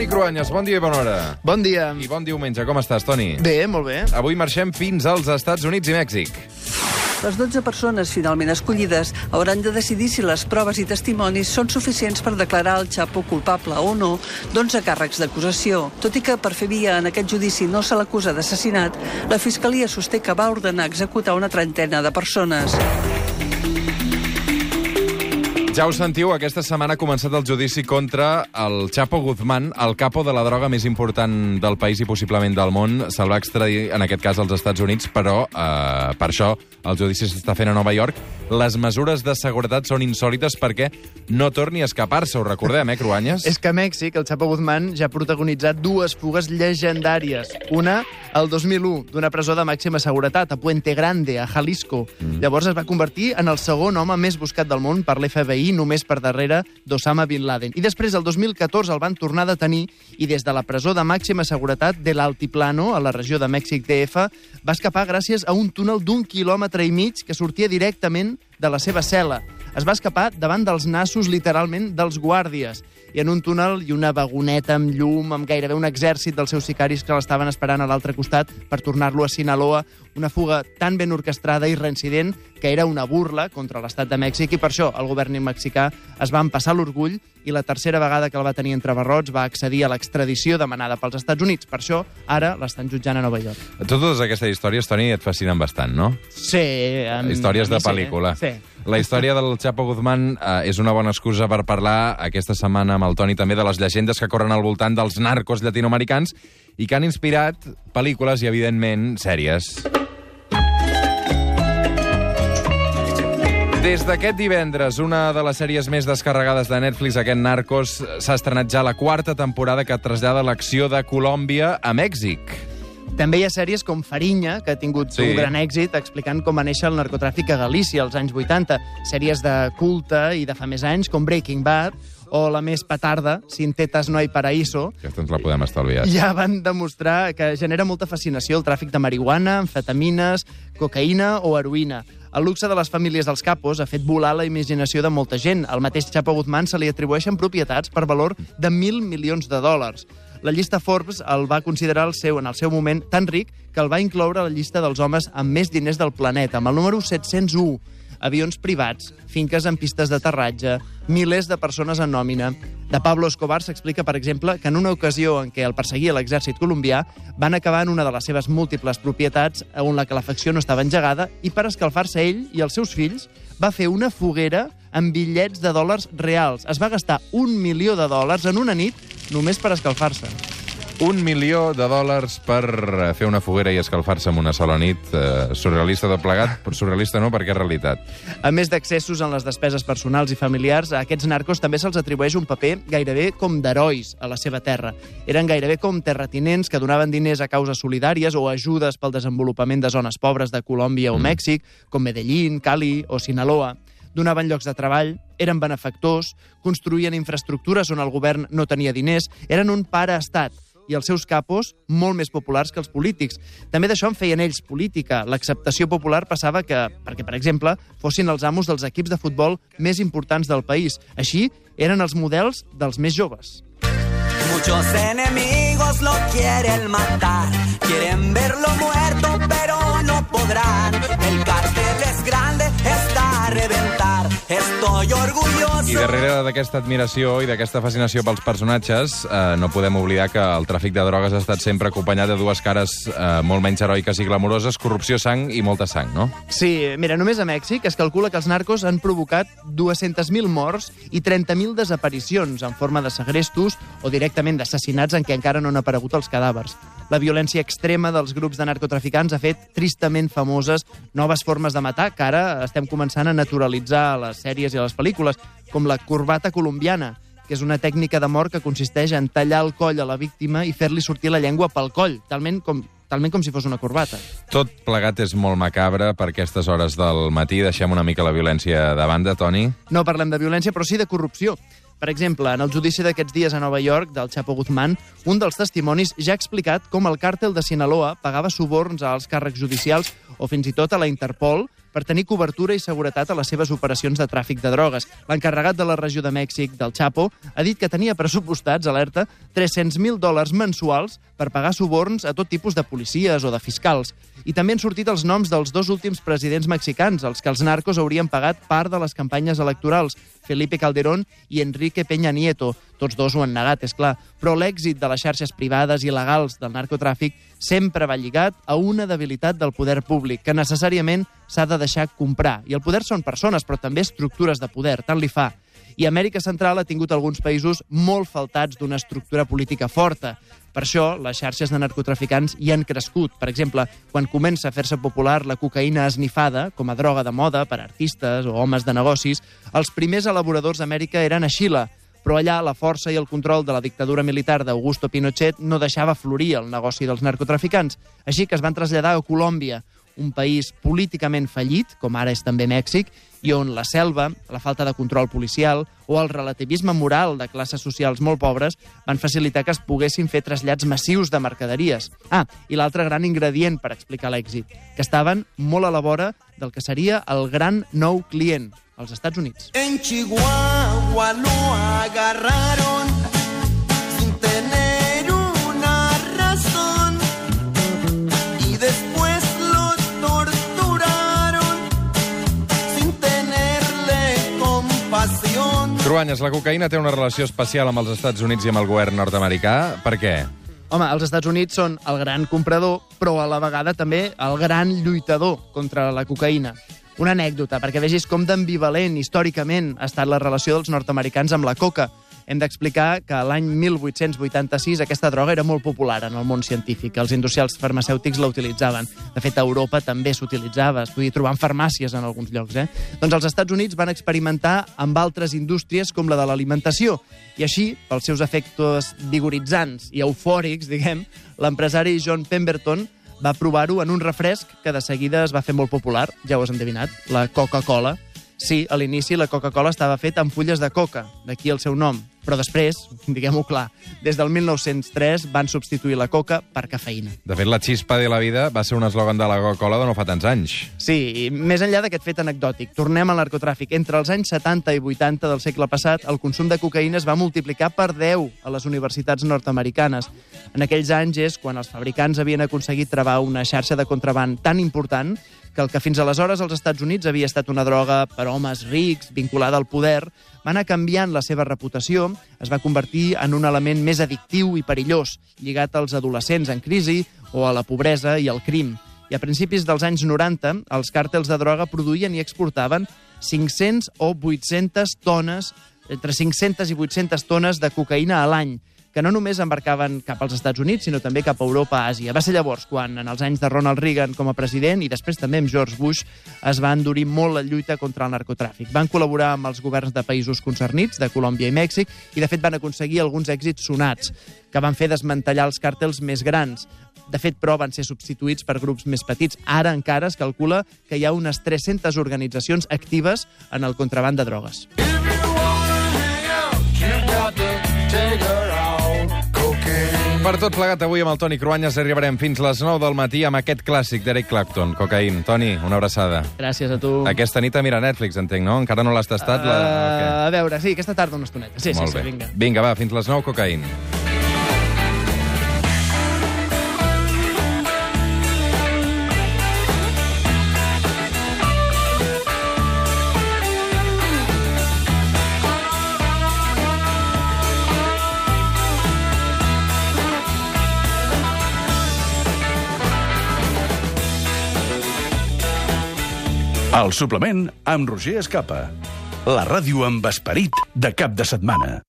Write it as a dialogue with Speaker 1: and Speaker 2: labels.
Speaker 1: Toni Cruanyes, bon dia i bona hora.
Speaker 2: Bon dia.
Speaker 1: I bon diumenge, com estàs, Toni?
Speaker 2: Bé, molt bé.
Speaker 1: Avui marxem fins als Estats Units i Mèxic.
Speaker 3: Les 12 persones finalment escollides hauran de decidir si les proves i testimonis són suficients per declarar el Chapo culpable o no d'11 càrrecs d'acusació. Tot i que per fer via en aquest judici no se l'acusa d'assassinat, la Fiscalia sosté que va ordenar executar una trentena de persones.
Speaker 1: Ja ho sentiu, aquesta setmana ha començat el judici contra el Chapo Guzmán, el capo de la droga més important del país i possiblement del món. Se'l va extradir, en aquest cas, als Estats Units, però eh, per això el judici s'està fent a Nova York. Les mesures de seguretat són insòlites perquè no torni a escapar-se, ho recordem, eh, Cruanyes?
Speaker 2: És que a Mèxic el Chapo Guzmán ja ha protagonitzat dues fugues llegendàries. Una, el 2001, d'una presó de màxima seguretat a Puente Grande, a Jalisco. Mm. Llavors es va convertir en el segon home més buscat del món per l'FBI, només per darrere d'Osama Bin Laden. I després, el 2014, el van tornar a detenir i des de la presó de màxima seguretat de l'Altiplano, a la regió de Mèxic DF, va escapar gràcies a un túnel d'un quilòmetre i mig que sortia directament de la seva cel·la. Es va escapar davant dels nassos, literalment, dels guàrdies. I en un túnel i una vagoneta amb llum, amb gairebé un exèrcit dels seus sicaris que l'estaven esperant a l'altre costat per tornar-lo a Sinaloa. Una fuga tan ben orquestrada i reincident que era una burla contra l'estat de Mèxic i per això el govern mexicà es va empassar l'orgull i la tercera vegada que el va tenir entre barrots va accedir a l'extradició demanada pels Estats Units. Per això, ara l'estan jutjant a Nova York.
Speaker 1: Totes aquestes històries, Toni, et fascinen bastant, no?
Speaker 2: Sí.
Speaker 1: Històries de
Speaker 2: sí,
Speaker 1: pel·lícula.
Speaker 2: Sí.
Speaker 1: La història del Chapo Guzmán eh, és una bona excusa per parlar aquesta setmana amb el Toni també de les llegendes que corren al voltant dels narcos llatinoamericans i que han inspirat pel·lícules i, evidentment, sèries. Des d'aquest divendres, una de les sèries més descarregades de Netflix, aquest Narcos, s'ha estrenat ja la quarta temporada que trasllada l'acció de Colòmbia a Mèxic.
Speaker 2: També hi ha sèries com Farinya, que ha tingut
Speaker 1: Sí.
Speaker 2: un gran èxit explicant com va néixer el narcotràfic a Galícia als anys 80. Sèries de culte i de fa més anys, com Breaking Bad, o la més petarda, Sin tetas no hay paraíso,
Speaker 1: Aquesta ens la podem estalviar.
Speaker 2: ja van demostrar que genera molta fascinació el tràfic de marihuana, amfetamines, cocaïna o heroïna. El luxe de les famílies dels capos ha fet volar la imaginació de molta gent. Al mateix Chapo Guzmán se li atribueixen propietats per valor de mil milions de dòlars. La llista Forbes el va considerar el seu, en el seu moment tan ric que el va incloure a la llista dels homes amb més diners del planeta, amb el número 701 avions privats, finques amb pistes d'aterratge, milers de persones en nòmina. De Pablo Escobar s'explica, per exemple, que en una ocasió en què el perseguia l'exèrcit colombià, van acabar en una de les seves múltiples propietats on la calefacció no estava engegada i per escalfar-se ell i els seus fills va fer una foguera amb bitllets de dòlars reals. Es va gastar un milió de dòlars en una nit només per escalfar-se.
Speaker 1: Un milió de dòlars per eh, fer una foguera i escalfar-se en una sola nit. Eh, surrealista tot plegat, però surrealista no, perquè és realitat.
Speaker 2: A més d'accessos en les despeses personals i familiars, a aquests narcos també se'ls atribueix un paper gairebé com d'herois a la seva terra. Eren gairebé com terratinents que donaven diners a causes solidàries o ajudes pel desenvolupament de zones pobres de Colòmbia o
Speaker 1: Mm.
Speaker 2: Mèxic, com Medellín, Cali o Sinaloa. Donaven llocs de treball, eren benefactors, construïen infraestructures on el govern no tenia diners, eren un pare-estat i els seus capos molt més populars que els polítics. També d'això en feien ells política. L'acceptació popular passava que, perquè, per exemple, fossin els amos dels equips de futbol més importants del país. Així, eren els models dels més joves.
Speaker 4: Muchos enemigos lo quieren matar, quieren verlo muerto, pero no podrán. El cartel grande, está a reventar. Estoy orgulloso.
Speaker 1: I darrere d'aquesta admiració i d'aquesta fascinació pels personatges, eh, no podem oblidar que el tràfic de drogues ha estat sempre acompanyat de dues cares eh, molt menys heroiques i glamuroses, corrupció, sang i molta sang, no?
Speaker 2: Sí, mira, només a Mèxic es calcula que els narcos han provocat 200.000 morts i 30.000 desaparicions en forma de segrestos o directament d'assassinats en què encara no han aparegut els cadàvers. La violència extrema dels grups de narcotraficants ha fet tristament famoses noves formes de matar que ara estem començant a naturalitzar a les sèries i a les pel·lícules, com la corbata colombiana, que és una tècnica de mort que consisteix en tallar el coll a la víctima i fer-li sortir la llengua pel coll, talment com, talment com si fos una corbata.
Speaker 1: Tot plegat és molt macabre per aquestes hores del matí. Deixem una mica la violència de banda, Toni.
Speaker 2: No parlem de violència, però sí de corrupció. Per exemple, en el judici d'aquests dies a Nova York del Chapo Guzmán, un dels testimonis ja ha explicat com el càrtel de Sinaloa pagava suborns als càrrecs judicials o fins i tot a la Interpol per tenir cobertura i seguretat a les seves operacions de tràfic de drogues. L'encarregat de la regió de Mèxic, del Chapo, ha dit que tenia pressupostats, alerta, 300.000 dòlars mensuals per pagar suborns a tot tipus de policies o de fiscals. I també han sortit els noms dels dos últims presidents mexicans, els que els narcos haurien pagat part de les campanyes electorals, Felipe Calderón i Enrique Peña Nieto. Tots dos ho han negat, és clar. Però l'èxit de les xarxes privades i legals del narcotràfic sempre va lligat a una debilitat del poder públic, que necessàriament s'ha de deixar comprar. I el poder són persones, però també estructures de poder, tant li fa. I Amèrica Central ha tingut alguns països molt faltats d'una estructura política forta. Per això, les xarxes de narcotraficants hi han crescut. Per exemple, quan comença a fer-se popular la cocaïna esnifada, com a droga de moda per artistes o homes de negocis, els primers elaboradors d'Amèrica eren a Xile, però allà la força i el control de la dictadura militar d'Augusto Pinochet no deixava florir el negoci dels narcotraficants, així que es van traslladar a Colòmbia, un país políticament fallit, com ara és també Mèxic, i on la selva, la falta de control policial o el relativisme moral de classes socials molt pobres van facilitar que es poguessin fer trasllats massius de mercaderies. Ah, i l'altre gran ingredient per explicar l'èxit, que estaven molt a la vora del que seria el gran nou client, als Estats Units.
Speaker 4: En Chihuahua lo agarraron
Speaker 1: Cruanyes, la cocaïna té una relació especial amb els Estats Units i amb el govern nord-americà. Per què?
Speaker 2: Home, els Estats Units són el gran comprador, però a la vegada també el gran lluitador contra la cocaïna. Una anècdota, perquè vegis com d'ambivalent històricament ha estat la relació dels nord-americans amb la coca. Hem d'explicar que l'any 1886 aquesta droga era molt popular en el món científic. Els industrials farmacèutics la utilitzaven. De fet, a Europa també s'utilitzava. Es podia trobar en farmàcies en alguns llocs. Eh? Doncs els Estats Units van experimentar amb altres indústries com la de l'alimentació. I així, pels seus efectes vigoritzants i eufòrics, diguem, l'empresari John Pemberton va provar-ho en un refresc que de seguida es va fer molt popular, ja ho has endevinat, la Coca-Cola. Sí, a l'inici la Coca-Cola estava feta amb fulles de coca, d'aquí el seu nom. Però després, diguem-ho clar, des del 1903 van substituir la coca per cafeïna.
Speaker 1: De fet, la xispa de la vida va ser un eslògan de la Coca-Cola de no fa tants anys.
Speaker 2: Sí, i més enllà d'aquest fet anecdòtic, tornem al narcotràfic. Entre els anys 70 i 80 del segle passat, el consum de cocaïna es va multiplicar per 10 a les universitats nord-americanes. En aquells anys és quan els fabricants havien aconseguit travar una xarxa de contraband tan important que el que fins aleshores als Estats Units havia estat una droga per homes rics, vinculada al poder, va anar canviant la seva reputació, es va convertir en un element més addictiu i perillós, lligat als adolescents en crisi o a la pobresa i al crim. I a principis dels anys 90, els càrtels de droga produïen i exportaven 500 o 800 tones, entre 500 i 800 tones de cocaïna a l'any, que no només embarcaven cap als Estats Units, sinó també cap a Europa, Àsia. Va ser llavors quan, en els anys de Ronald Reagan com a president i després també amb George Bush, es va endurir molt la lluita contra el narcotràfic. Van col·laborar amb els governs de països concernits, de Colòmbia i Mèxic, i de fet van aconseguir alguns èxits sonats, que van fer desmantellar els càrtels més grans. De fet, però, van ser substituïts per grups més petits. Ara encara es calcula que hi ha unes 300 organitzacions actives en el contraband de drogues.
Speaker 1: Per tot plegat, avui amb el Toni Cruanyes arribarem fins les 9 del matí amb aquest clàssic d'Eric Clapton, Cocaïn. Toni, una abraçada.
Speaker 2: Gràcies a tu.
Speaker 1: Aquesta nit a mirar Netflix, entenc, no? Encara no l'has tastat? La...
Speaker 2: Uh, a veure, sí, aquesta tarda una estoneta. Sí,
Speaker 1: Molt
Speaker 2: sí,
Speaker 1: bé.
Speaker 2: sí, vinga.
Speaker 1: Vinga, va, fins les 9, Cocaïn.
Speaker 5: El suplement amb Roger Escapa. La ràdio amb esperit de cap de setmana.